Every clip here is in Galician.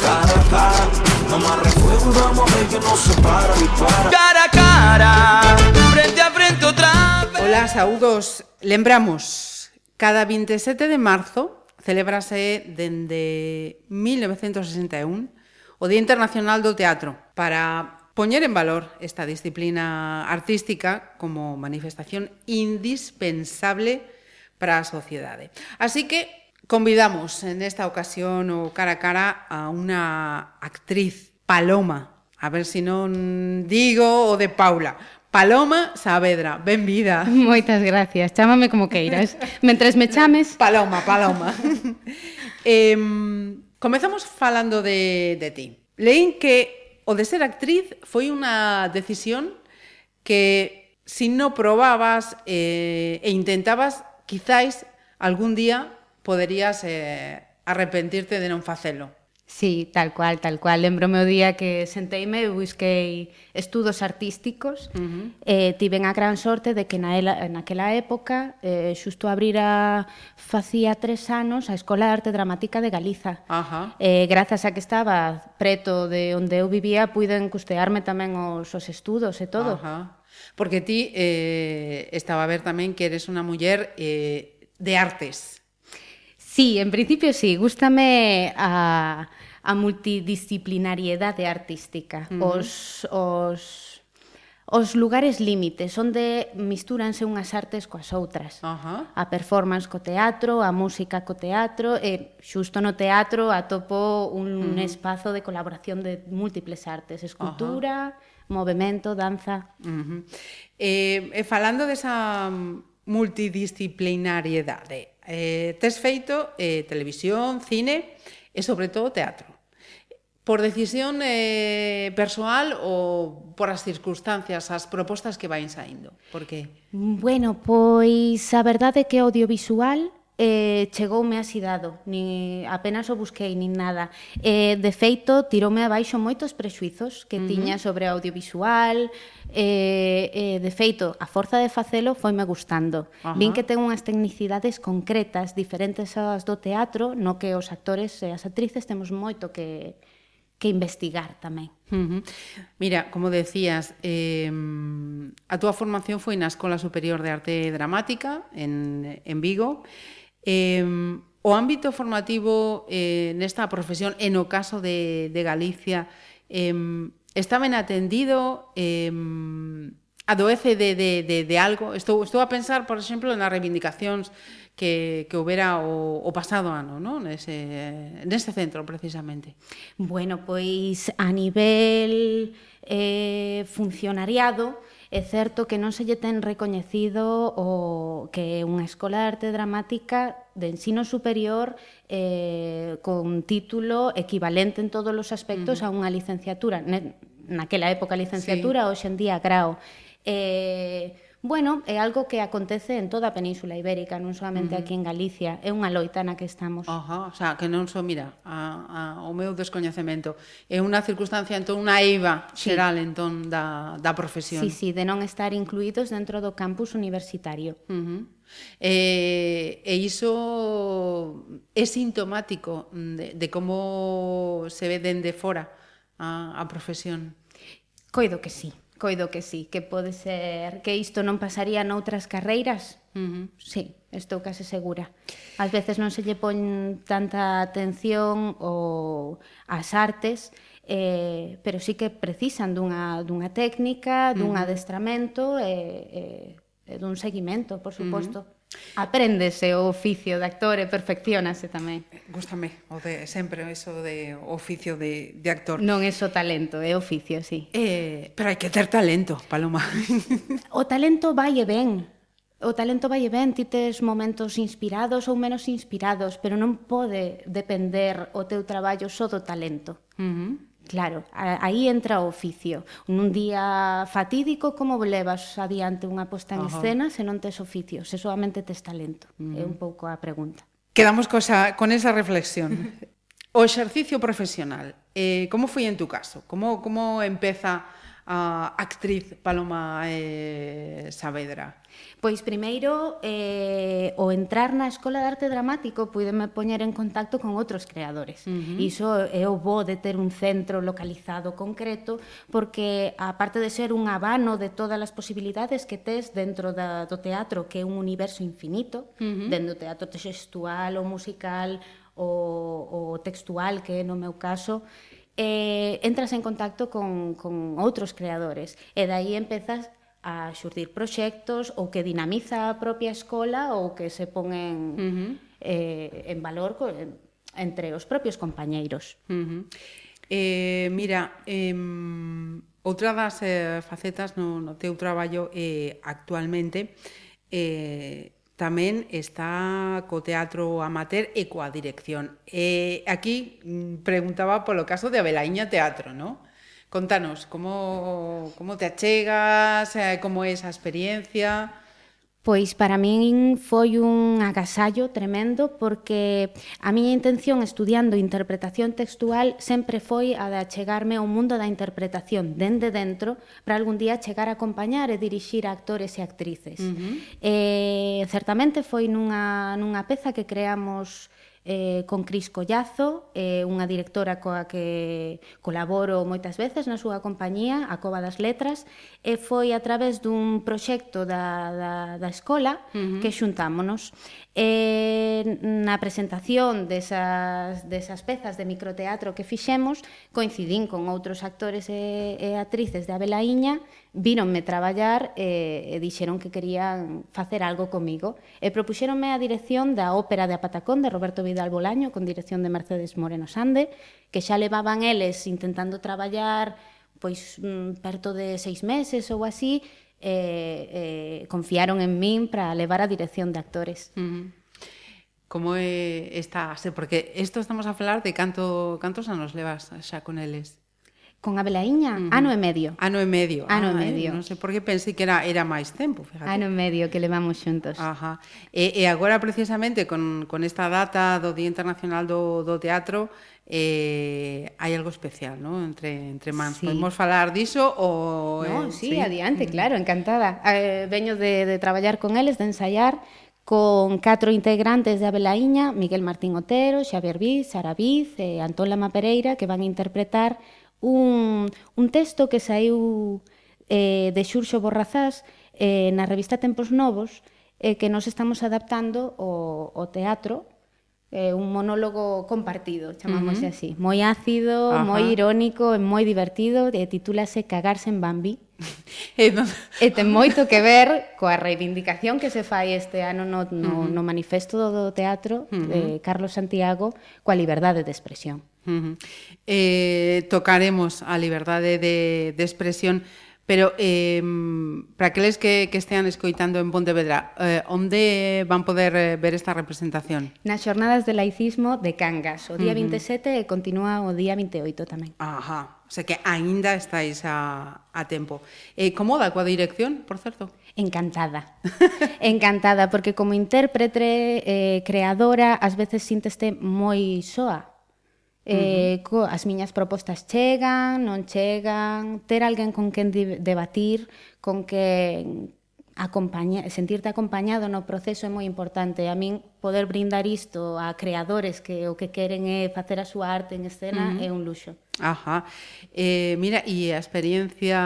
Cara a cara, que no se para, a frente a frente outra vez. Ola, saúdos. Lembramos, cada 27 de marzo celebrase dende 1961 o Día Internacional do Teatro para poñer en valor esta disciplina artística como manifestación indispensable para a sociedade. Así que Convidamos en esta ocasión o cara a cara a una actriz, Paloma, a ver se si non digo o de Paula. Paloma Saavedra, benvida. Moitas gracias, chámame como queiras. Mentres me chames... Paloma, Paloma. eh, comezamos falando de, de ti. Leín que o de ser actriz foi unha decisión que si non probabas eh, e intentabas, quizáis algún día poderías eh, arrepentirte de non facelo. Sí, tal cual, tal cual. Lembro o día que senteime e busquei estudos artísticos. Uh -huh. eh, tiven a gran sorte de que na ela, naquela época eh, xusto abrira facía tres anos a Escola de Arte Dramática de Galiza. Uh -huh. eh, grazas a que estaba preto de onde eu vivía, puiden custearme tamén os, os estudos e todo. Uh -huh. Porque ti eh, estaba a ver tamén que eres unha muller eh, de artes. Sí, en principio sí, gústame a a multidisciplinariedade artística, uh -huh. os os os lugares límites, onde mistúranse unhas artes coas outras. Uh -huh. A performance co teatro, a música co teatro, e xusto no teatro atopo un uh -huh. espazo de colaboración de múltiples artes, escultura, uh -huh. movimento, danza. Uh -huh. Eh, e falando desa multidisciplinariedade, eh, tes feito eh, televisión, cine e sobre todo teatro. Por decisión eh, persoal ou por as circunstancias, as propostas que vain saindo? Por que? Bueno, pois a verdade é que audiovisual eh, chegoume así dado, ni apenas o busquei nin nada. Eh, de feito, tiroume abaixo moitos prexuizos que uh -huh. tiña sobre audiovisual, eh, eh, de feito, a forza de facelo foime gustando. Uh -huh. Vin que ten unhas tecnicidades concretas diferentes ás do teatro, no que os actores e as actrices temos moito que que investigar tamén. Uh -huh. Mira, como decías, eh, a túa formación foi na Escola Superior de Arte Dramática en, en Vigo, e Eh, o ámbito formativo eh, nesta profesión, en o caso de, de Galicia, eh, está ben atendido, eh, adoece de, de, de, de algo. Estou, estou a pensar, por exemplo, nas reivindicacións que, que houbera o, o pasado ano, non? Nese, nese centro, precisamente. Bueno, pois a nivel eh, funcionariado, É certo que non se lle ten recoñecido o que é unha escola de arte dramática de ensino superior eh, con título equivalente en todos os aspectos uh -huh. a unha licenciatura. Naquela época licenciatura, sí. hoxe en día grao. Eh, Bueno, é algo que acontece en toda a Península Ibérica, non solamente uh -huh. aquí en Galicia, é unha loita na que estamos. Ajá, o sea, que non so, mira, a, a, o meu descoñecemento. É unha circunstancia, entón, unha eiva sí. xeral, entón, da, da profesión. Sí, sí, de non estar incluídos dentro do campus universitario. Uh eh, -huh. E, e iso é sintomático de, de como se ve dende fora a, a profesión. Coido que sí. Coido que sí, que pode ser que isto non pasaría noutras carreiras. Uh -huh. Sí, estou case segura. Ás veces non se lle pon tanta atención ou ás artes, eh, pero sí que precisan dunha, dunha técnica, dun uh -huh. adestramento e, e, e dun seguimento, por suposto. Uh -huh. Apréndese o oficio de actor e perfeccionase tamén. Gústame o de sempre eso de oficio de, de actor. Non é só talento, é oficio, sí. Eh, pero hai que ter talento, Paloma. o talento vai e ben. O talento vai e ben, ti tes momentos inspirados ou menos inspirados, pero non pode depender o teu traballo só do talento. Uh -huh. Claro, aí entra o oficio. Nun día fatídico, como levas adiante unha posta en escena se non tes oficio, se solamente tes talento? Uh -huh. É un pouco a pregunta. Quedamos cosa, con esa reflexión. o exercicio profesional, eh, como foi en tu caso? Como, como empeza a actriz Paloma eh, Saavedra? Pois primeiro, eh, o entrar na Escola de Arte Dramático puideme poñer en contacto con outros creadores. Uh -huh. Iso é o bo de ter un centro localizado concreto, porque aparte de ser un habano de todas as posibilidades que tes dentro da, do teatro, que é un universo infinito, uh -huh. dentro do teatro textual ou musical, o, o textual, que é no meu caso, eh, entras en contacto con, con outros creadores e dai empezas a xurdir proxectos ou que dinamiza a propia escola ou que se ponen uh -huh. eh, en valor co, entre os propios compañeiros. Uh -huh. eh, mira, eh, outra das eh, facetas no, no teu traballo eh, actualmente eh, tamén está co teatro amateur e dirección. E aquí mm, preguntaba polo caso de Abelaíña Teatro, ¿no? Contanos, como, como te achegas, eh, como esa experiencia... Pois para min foi un agasallo tremendo porque a miña intención estudiando interpretación textual sempre foi a de achegarme ao mundo da interpretación dende dentro para algún día chegar a acompañar e dirixir a actores e actrices. Uh -huh. eh, certamente foi nunha, nunha peza que creamos eh, con Cris Collazo, eh, unha directora coa que colaboro moitas veces na súa compañía, a Cova das Letras, e foi a través dun proxecto da, da, da escola uh -huh. que xuntámonos. E na presentación desas, desas pezas de microteatro que fixemos, coincidín con outros actores e, e actrices de Abelaíña, víronme traballar e, e dixeron que querían facer algo comigo. E propuxéronme a dirección da Ópera de Apatacón de Roberto Vidal Bolaño, con dirección de Mercedes Moreno Sande, que xa levaban eles intentando traballar pois mm, perto de seis meses ou así, eh, eh, confiaron en min para levar a dirección de actores. Uh -huh. Como é esta, porque isto estamos a falar de canto cantos anos levas xa con eles? Con Abelaiña, uh -huh. ano e medio. Ano e medio. Ano ah, e medio. Eh, non sei por que pensei que era era máis tempo, fíjate. Ano e medio que levamos xuntos. Ajá. E, e agora precisamente con, con esta data do Día Internacional do, do Teatro eh, hai algo especial, ¿no? Entre, entre mans. Sí. Podemos falar diso ou... Eh, no, eh, sí, sí, adiante, mm. claro, encantada. Eh, veño de, de traballar con eles, de ensaiar, con catro integrantes de Abelaiña, Miguel Martín Otero, Xavier Viz, Sara Viz e Antón Lama Pereira, que van a interpretar un, un texto que saiu eh, de Xurxo Borrazás eh, na revista Tempos Novos eh, que nos estamos adaptando ao, ao teatro eh, un monólogo compartido, chamámose uh -huh. así. Moi ácido, Ajá. moi irónico e moi divertido, e titúlase Cagarse en Bambi. e, non... e ten moito que ver coa reivindicación que se fai este ano no, no, uh -huh. no manifesto do teatro uh -huh. de Carlos Santiago coa liberdade de expresión. Uh -huh. eh, tocaremos a liberdade de, de expresión Pero eh, para aqueles que, que estean escoitando en Pontevedra, eh, onde van poder eh, ver esta representación? Nas xornadas de laicismo de Cangas, o día uh -huh. 27 e continúa o día 28 tamén. Ajá, o sea que aínda estáis a, a tempo. Eh, como da coa dirección, por certo? Encantada, encantada, porque como intérprete, eh, creadora, ás veces sinteste moi soa, Eh, co, as miñas propostas chegan, non chegan, ter alguén con quen debatir, con que acompaña, sentirte acompañado no proceso é moi importante. A min poder brindar isto a creadores que o que queren é facer a súa arte en escena uh -huh. é un luxo. Ajá. Eh, mira, e a experiencia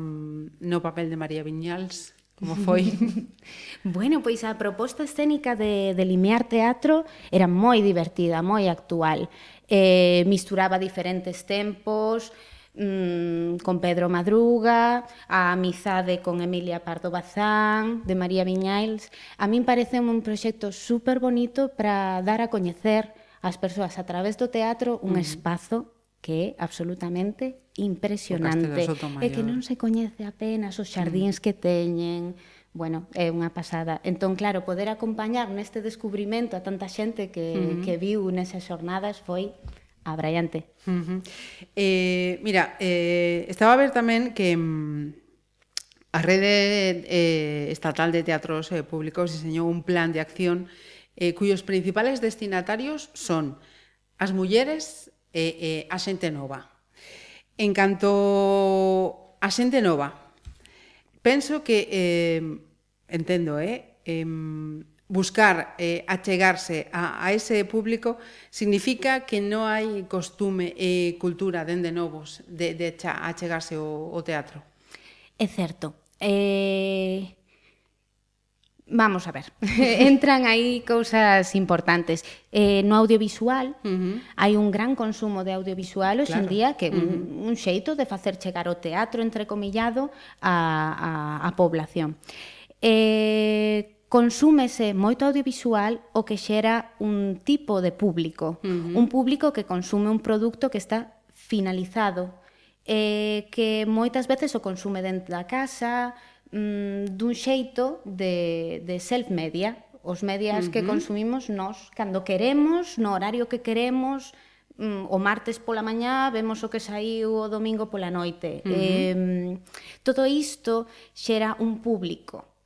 mm, no papel de María Viñals? Como foi? bueno, pois a proposta escénica de, de Limiar Teatro era moi divertida, moi actual eh, misturaba diferentes tempos, mmm, con Pedro Madruga, a amizade con Emilia Pardo Bazán, de María Viñails. A min parece un proxecto super bonito para dar a coñecer ás persoas a través do teatro un mm. espazo que é absolutamente impresionante e que non se coñece apenas os xardíns mm. que teñen, bueno, é unha pasada. Entón, claro, poder acompañar neste descubrimento a tanta xente que, uh -huh. que viu nesas xornadas foi abraiante. Uh -huh. eh, mira, eh, estaba a ver tamén que mm, a Rede eh, Estatal de Teatros eh, Públicos diseñou un plan de acción eh, cuyos principales destinatarios son as mulleres e eh, eh, a xente nova. En canto a xente nova, penso que eh, entendo, eh? eh buscar eh, achegarse a, a ese público significa que non hai costume e cultura dende novos de, de cha, achegarse ao, ao teatro. É certo. Eh, vamos a ver, entran aí cousas importantes. Eh, no audiovisual uh -huh. hai un gran consumo de audiovisual hoxe claro. en día que uh -huh. un, un xeito de facer chegar o teatro entrecomillado a, a, a población eh, consúmese moito audiovisual o que xera un tipo de público, uh -huh. un público que consume un produto que está finalizado, eh, que moitas veces o consume dentro da casa, mm, dun xeito de, de self-media, os medias uh -huh. que consumimos nós cando queremos, no horario que queremos, mm, o martes pola mañá vemos o que saiu o domingo pola noite. Uh -huh. eh, todo isto xera un público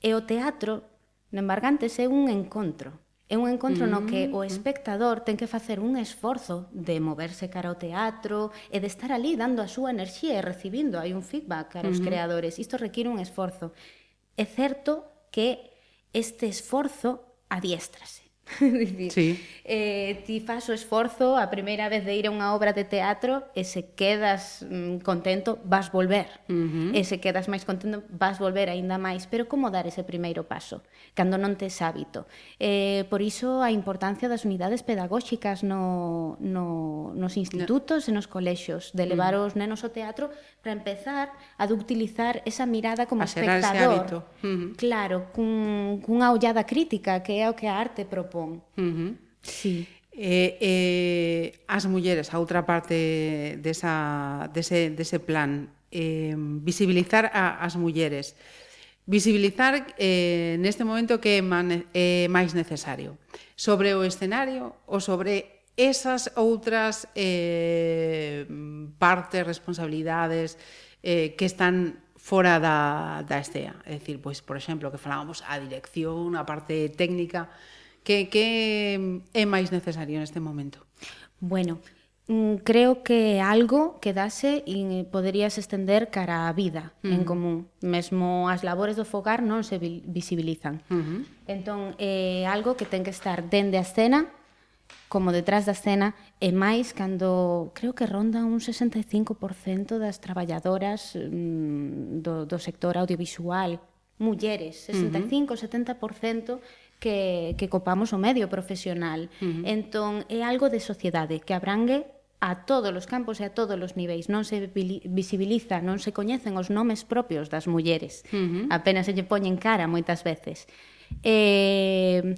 E o teatro, no Embargantes, é un encontro. É un encontro mm. no que mm. o espectador ten que facer un esforzo de moverse cara ao teatro e de estar ali dando a súa enerxía e recibindo hai un feedback cara aos mm -hmm. creadores. Isto require un esforzo. É certo que este esforzo adiéstrase. dicir, sí. eh, ti faz o esforzo a primeira vez de ir a unha obra de teatro e se quedas mm, contento, vas volver. Uh -huh. E se quedas máis contento, vas volver aínda máis. Pero como dar ese primeiro paso, cando non tes hábito? Eh, por iso a importancia das unidades pedagóxicas no, no, nos institutos no. e nos colexios, de levar uh -huh. os nenos ao teatro para empezar a utilizar esa mirada como a espectador. Uh -huh. Claro, cun, cunha ollada crítica que é o que a arte propón Xapón. Uh -huh. Sí. Eh, eh, as mulleres, a outra parte desa, dese, dese plan, eh, visibilizar a, as mulleres. Visibilizar eh, neste momento que é, man, é máis necesario. Sobre o escenario ou sobre esas outras eh, partes, responsabilidades eh, que están fora da, da estea. É dicir, pois, por exemplo, que falábamos a dirección, a parte técnica, Que, que é máis necesario neste momento? Bueno, mm, creo que algo que dase e poderías estender cara a vida uh -huh. en común. Mesmo as labores do fogar non se visibilizan. Uh -huh. Entón, é algo que ten que estar dende a escena como detrás da escena e máis cando creo que ronda un 65% das traballadoras mm, do, do sector audiovisual mulleres, 65, uh -huh. 70% que, que copamos o medio profesional. Uh -huh. Entón, é algo de sociedade que abrangue a todos os campos e a todos os niveis. Non se visibiliza, non se coñecen os nomes propios das mulleres. Uh -huh. Apenas se lle poñen cara moitas veces. Eh,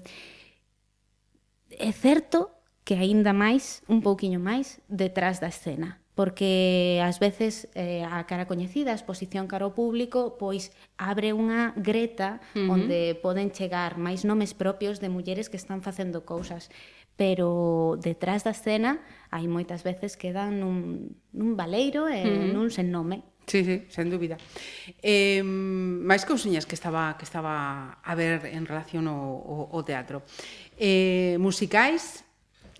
é certo que aínda máis, un pouquiño máis, detrás da escena porque ás veces eh, a cara coñecida, a exposición cara ao público, pois abre unha greta uh -huh. onde poden chegar máis nomes propios de mulleres que están facendo cousas, pero detrás da escena hai moitas veces que dan nun, nun baleiro e uh -huh. nun sen nome. Sí, sí, sen dúbida. Eh, máis cousiñas que estaba que estaba a ver en relación ao, ao, ao teatro. Eh, musicais,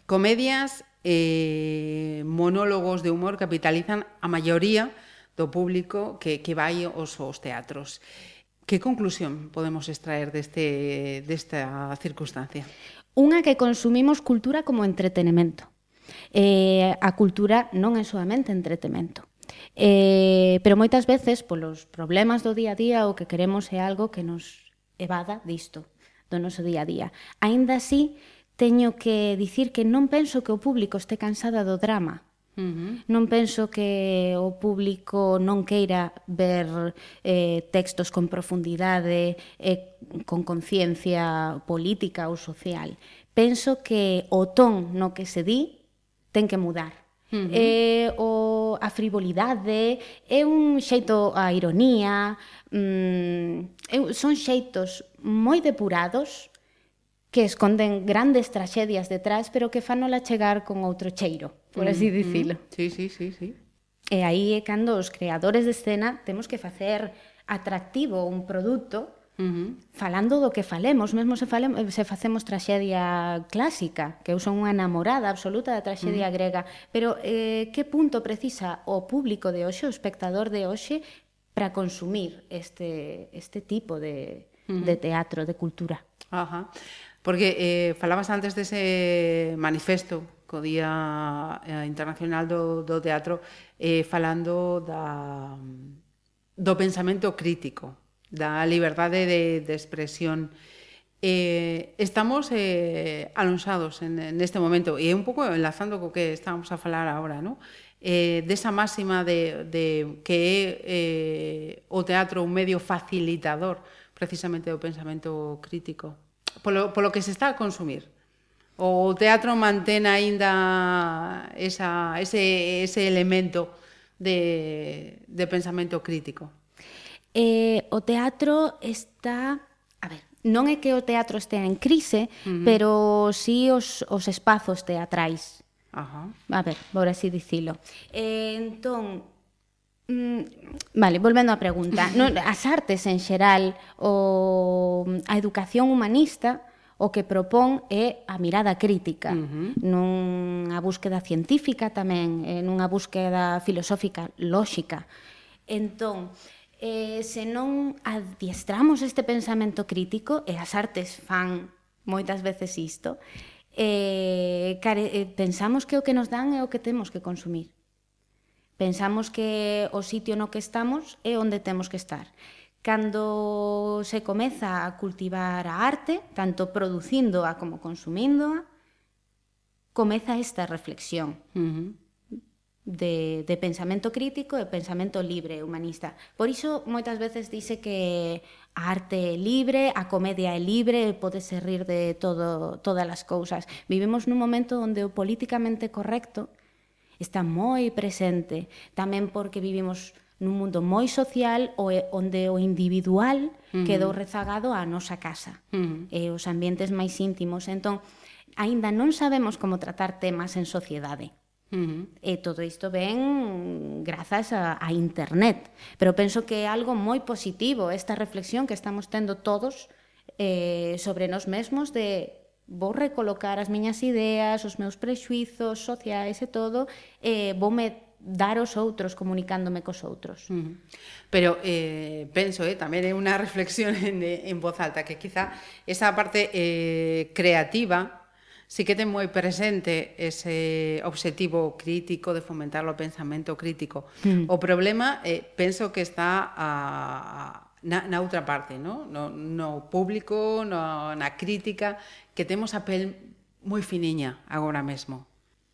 comedias eh, monólogos de humor capitalizan a maioría do público que, que vai aos, aos teatros. Que conclusión podemos extraer deste, desta circunstancia? Unha que consumimos cultura como entretenimento. Eh, a cultura non é solamente entretenimento. Eh, pero moitas veces, polos problemas do día a día, o que queremos é algo que nos evada disto, do noso día a día. Ainda así, teño que dicir que non penso que o público este cansada do drama. Uh -huh. Non penso que o público non queira ver eh, textos con profundidade, eh, con conciencia política ou social. Penso que o ton no que se di ten que mudar. Uh -huh. eh, o, a frivolidade é un xeito a ironía mm, son xeitos moi depurados que esconden grandes traxedias detrás, pero que fanola chegar con outro cheiro, por así mm, dicilo. Mm, sí, sí, sí, sí. E aí é cando os creadores de escena temos que facer atractivo un produto Uh -huh. falando do que falemos, mesmo se, falemos, se facemos traxedia clásica, que eu son unha enamorada absoluta da traxedia uh -huh. grega, pero eh, que punto precisa o público de hoxe, o espectador de hoxe, para consumir este, este tipo de, uh -huh. de teatro, de cultura? Ajá. Porque eh, falabas antes dese manifesto co Día eh, Internacional do, do Teatro eh, falando da, do pensamento crítico, da liberdade de, de expresión. Eh, estamos eh, alonsados en, en este momento e un pouco enlazando co que estábamos a falar agora, ¿no? eh, desa máxima de, de que é eh, o teatro un medio facilitador precisamente do pensamento crítico polo, polo que se está a consumir. O teatro mantén aínda esa, ese, ese elemento de, de pensamento crítico. Eh, o teatro está... A ver, non é que o teatro estea en crise, uh -huh. pero sí os, os espazos teatrais. Ajá. A ver, vou así dicilo. Eh, entón, Mm, vale, volvendo á pregunta. No, as artes en xeral, o, a educación humanista, o que propón é a mirada crítica, uh -huh. nunha búsqueda científica tamén, eh, nunha búsqueda filosófica lóxica. Entón, eh, se non adiestramos este pensamento crítico, e as artes fan moitas veces isto, eh, care, eh, pensamos que o que nos dan é o que temos que consumir. Pensamos que o sitio no que estamos é onde temos que estar. Cando se comeza a cultivar a arte, tanto producindoa como consumíndoa, comeza esta reflexión. Uh -huh de, de pensamento crítico e pensamento libre humanista. Por iso moitas veces dice que a arte é libre, a comedia é libre, pode ser rir de todo, todas as cousas. Vivimos nun momento onde o políticamente correcto está moi presente, tamén porque vivimos nun mundo moi social onde o individual uh -huh. quedou rezagado á nosa casa, uh -huh. e os ambientes máis íntimos. Entón, aínda non sabemos como tratar temas en sociedade. Uh -huh. E todo isto ven grazas a, a internet. Pero penso que é algo moi positivo esta reflexión que estamos tendo todos eh, sobre nos mesmos de vou recolocar as miñas ideas, os meus prexuizos sociais e todo, e voume dar aos outros comunicándome cos outros. Uh -huh. Pero eh, penso, eh, tamén é unha reflexión en, en voz alta, que quizá esa parte eh, creativa sí que ten moi presente ese obxectivo crítico de fomentar o pensamento crítico. Mm. O problema, eh, penso que está a, na, na outra parte, no? No, no público, no, na crítica, que temos a pel moi finiña agora mesmo.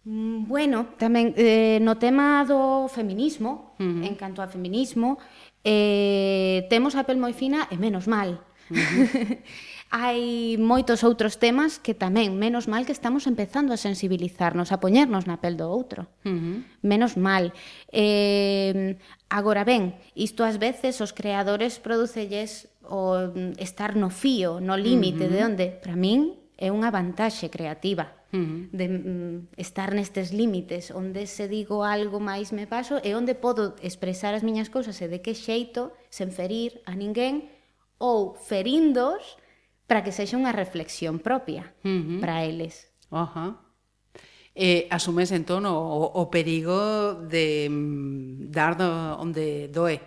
Mm, bueno, tamén eh, no tema do feminismo, uh -huh. en canto ao feminismo, eh, temos a pel moi fina e menos mal. Uh -huh hai moitos outros temas que tamén, menos mal que estamos empezando a sensibilizarnos, a poñernos na pel do outro. Uh -huh. Menos mal. Eh, agora ben, isto ás veces os creadores producelles o mm, estar no fío, no límite uh -huh. de onde, para min, é unha vantaxe creativa uh -huh. de mm, estar nestes límites onde se digo algo máis me paso e onde podo expresar as miñas cousas e de que xeito sen ferir a ninguén ou ferindos para que sexa unha reflexión propia uh -huh. para eles. Ajá. Uh -huh. Eh, asumes entón o, o perigo de mm, dar onde doe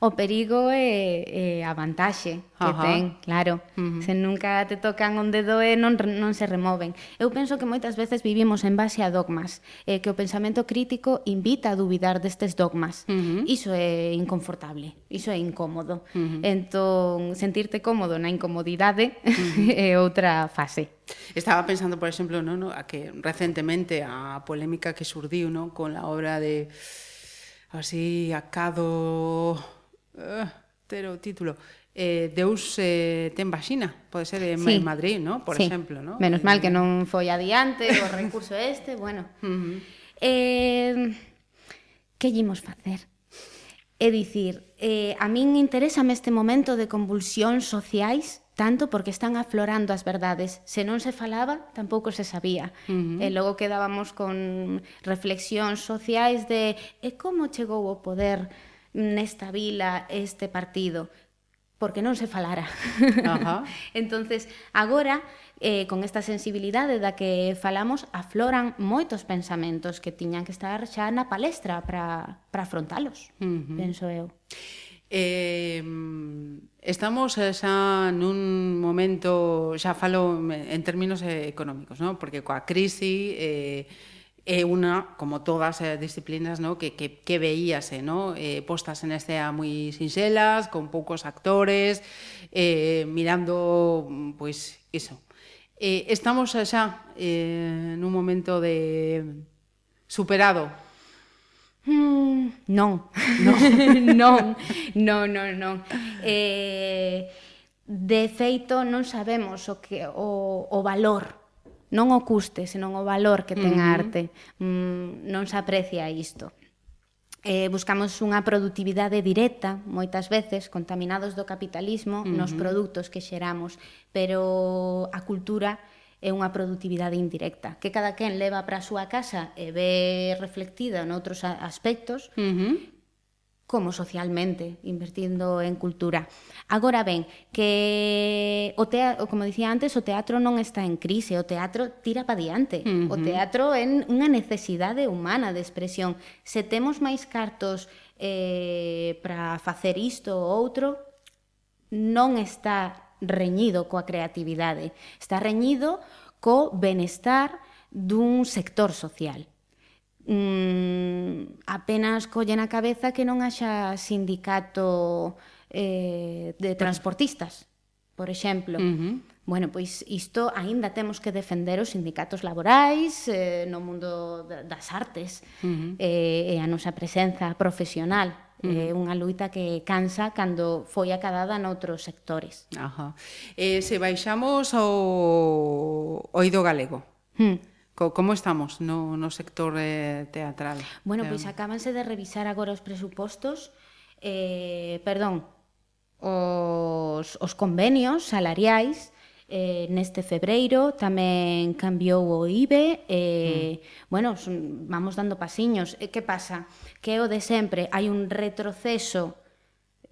o perigo é, é a vantaxe que Ajá. ten, claro. Uh -huh. Se nunca te tocan un dedo e non, non se removen. Eu penso que moitas veces vivimos en base a dogmas, eh, que o pensamento crítico invita a dubidar destes dogmas. Uh -huh. Iso é inconfortable, iso é incómodo. Uh -huh. Entón, sentirte cómodo na incomodidade uh -huh. é outra fase. Estaba pensando, por exemplo, no, no, a que recentemente a polémica que surdiu no, con la obra de así acado uh, ter o título eh, Deus eh, ten vaxina, pode ser en sí. Madrid, ¿no? por sí. exemplo. ¿no? Menos eh, mal que eh, non foi adiante o recurso este, bueno. Uh -huh. eh, que llimos facer? É dicir, eh, a min interésame este momento de convulsións sociais tanto porque están aflorando as verdades. Se non se falaba, tampouco se sabía. Uh -huh. E logo quedábamos con reflexións sociais de e como chegou o poder nesta vila este partido porque non se falara. Ajá. entonces, agora, eh, con esta sensibilidade da que falamos, afloran moitos pensamentos que tiñan que estar xa na palestra para afrontalos, uh -huh. penso eu. Eh, estamos xa nun momento, xa falo en términos económicos, ¿no? porque coa crisi eh, é unha, como todas as disciplinas, no, que, que, que veíase, no? Eh, postas en escena moi sinxelas, con poucos actores, eh, mirando, pois, pues, iso. Eh, estamos xa eh, nun momento de superado. Mm, non. Non. non. Non, non, non. Eh, de feito, non sabemos o, que, o, o valor non o custe, senón o valor que ten a arte. Mm, non se aprecia isto. Eh, buscamos unha productividade directa, moitas veces, contaminados do capitalismo, uh -huh. nos produtos que xeramos, pero a cultura é unha productividade indirecta, que cada quen leva para a súa casa e ve reflectida noutros aspectos, uh -huh como socialmente, invertindo en cultura. Agora ben, que o teatro, como dicía antes, o teatro non está en crise, o teatro tira pa diante. Uh -huh. O teatro é unha necesidade humana de expresión. Se temos máis cartos eh, para facer isto ou outro, non está reñido coa creatividade, está reñido co benestar dun sector social mm, apenas collen a cabeza que non haxa sindicato eh, de transportistas, por exemplo. Uh -huh. Bueno, pois isto aínda temos que defender os sindicatos laborais eh, no mundo das artes uh -huh. eh, e a nosa presenza profesional. Uh eh, -huh. É unha luita que cansa cando foi acadada noutros sectores. Ajá. Eh, se baixamos ao oído galego, hmm como estamos no, no sector eh, teatral? Bueno, pois pues, acabanse de revisar agora os presupostos, eh, perdón, os, os convenios salariais, eh, neste febreiro tamén cambiou o IBE eh, mm. bueno, son, vamos dando pasiños eh, que pasa? que o de sempre hai un retroceso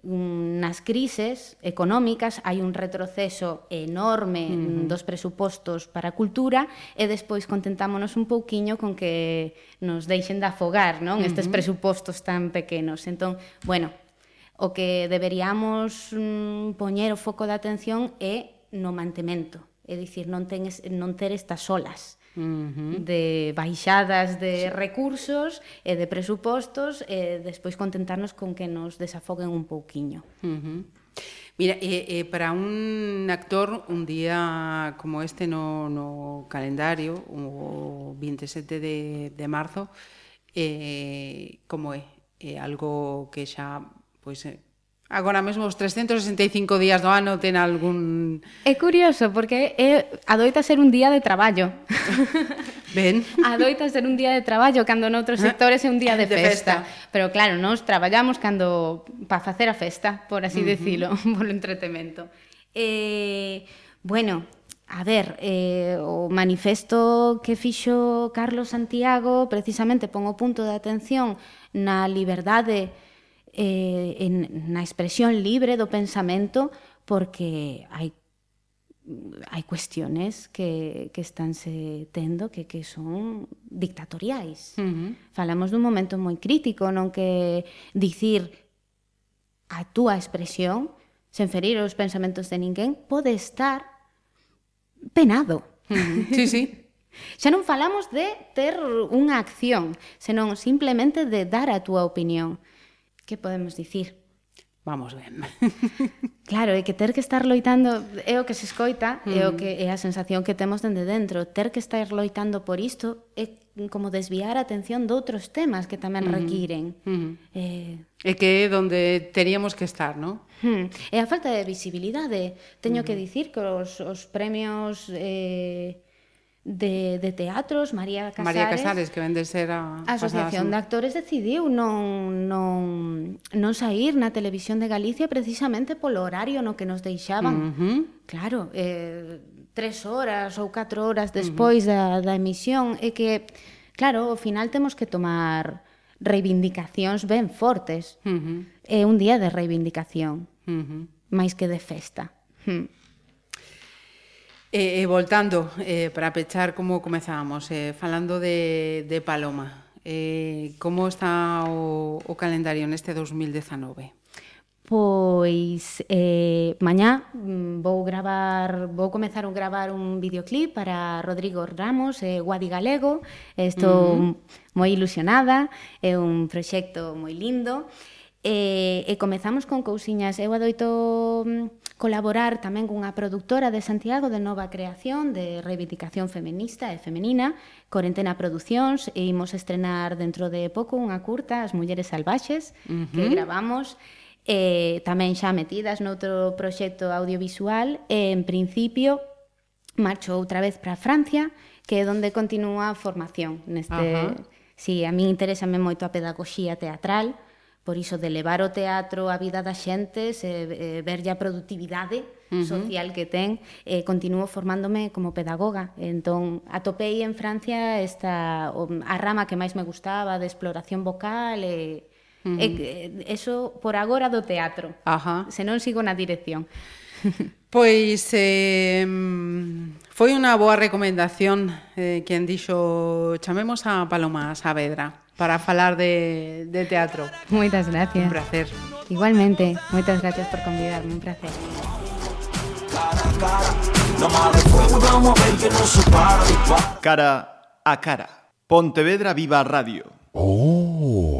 nas crises económicas hai un retroceso enorme uh -huh. dos presupostos para a cultura e despois contentámonos un pouquiño con que nos deixen de afogar non? Uh -huh. estes presupostos tan pequenos entón, bueno, o que deberíamos mm, poñer o foco de atención é no mantemento é dicir, non, ten, non ter estas olas -huh. de baixadas de sí. recursos e de presupostos e despois contentarnos con que nos desafoguen un pouquiño. Uh -huh. Mira, eh, eh, para un actor un día como este no, no calendario, o 27 de, de marzo, eh, como é? É algo que xa pois, eh, agora mesmo os 365 días do ano ten algún... É curioso, porque é, adoita ser un día de traballo. Ben. Adoita ser un día de traballo, cando noutros ah. sectores é un día de, de festa. festa. Pero claro, nós traballamos cando para facer a festa, por así uh -huh. decilo, polo entretemento. Eh, bueno, A ver, eh, o manifesto que fixo Carlos Santiago precisamente pon o punto de atención na liberdade eh, en, na expresión libre do pensamento porque hai hai cuestiones que, que estánse tendo que, que son dictatoriais. Uh -huh. Falamos dun momento moi crítico non que dicir a túa expresión sen ferir os pensamentos de ninguén pode estar penado. Uh -huh. Sí, sí. Xa non falamos de ter unha acción, senón simplemente de dar a túa opinión que podemos dicir? Vamos ben. claro, é que ter que estar loitando é o que se escoita, mm. é o que é a sensación que temos dende dentro. Ter que estar loitando por isto é como desviar a atención de outros temas que tamén mm. requiren. Mm. Eh... É que é onde teríamos que estar, non? Mm. E a falta de visibilidade. Teño mm. que mm-hmm. dicir que os, os premios... Eh de, de teatros, María Casares... María Casares, que vende ser a... Asociación de Actores decidiu non, non, non sair na televisión de Galicia precisamente polo horario no que nos deixaban. Uh -huh. Claro, eh, tres horas ou catro horas despois uh -huh. da, da emisión. É que, claro, ao final temos que tomar reivindicacións ben fortes. Uh -huh. É un día de reivindicación, uh -huh. máis que de festa. Uh -huh. E, eh, e voltando, eh, para pechar como comezábamos, eh, falando de, de Paloma, eh, como está o, o calendario neste 2019? Pois eh, mañá mm, vou gravar, vou comezar a gravar un videoclip para Rodrigo Ramos, eh, Guadi Galego. Estou uh -huh. moi ilusionada, é un proxecto moi lindo. E E, e comezamos con cousiñas. Eu adoito mm, colaborar tamén cunha produtora de Santiago de nova creación, de reivindicación feminista e femenina, Corentena Producións, e imos estrenar dentro de pouco unha curta, As Mulleres Salvaxes, uh -huh. que gravamos eh, tamén xa metidas noutro proxecto audiovisual e en principio marcho outra vez para Francia que é onde continúa a formación neste uh -huh. si sí, a min interésame moito a pedagogía teatral Por iso de levar o teatro á vida da xente, se, eh, verlle a productividade uh -huh. social que ten, eh, continuo formándome como pedagoga. Entón, atopei en Francia esta, a rama que máis me gustaba de exploración vocal e... Uh -huh. E, eso por agora do teatro. Ajá. Se non sigo na dirección. pois eh, foi unha boa recomendación eh, quen dixo chamemos a Paloma Saavedra. Para falar de, de teatro. Moitas gracias. Un placer. Igualmente, moitas gracias por convidarme, un placer. Cara a cara. Pontevedra Viva Radio. Oh.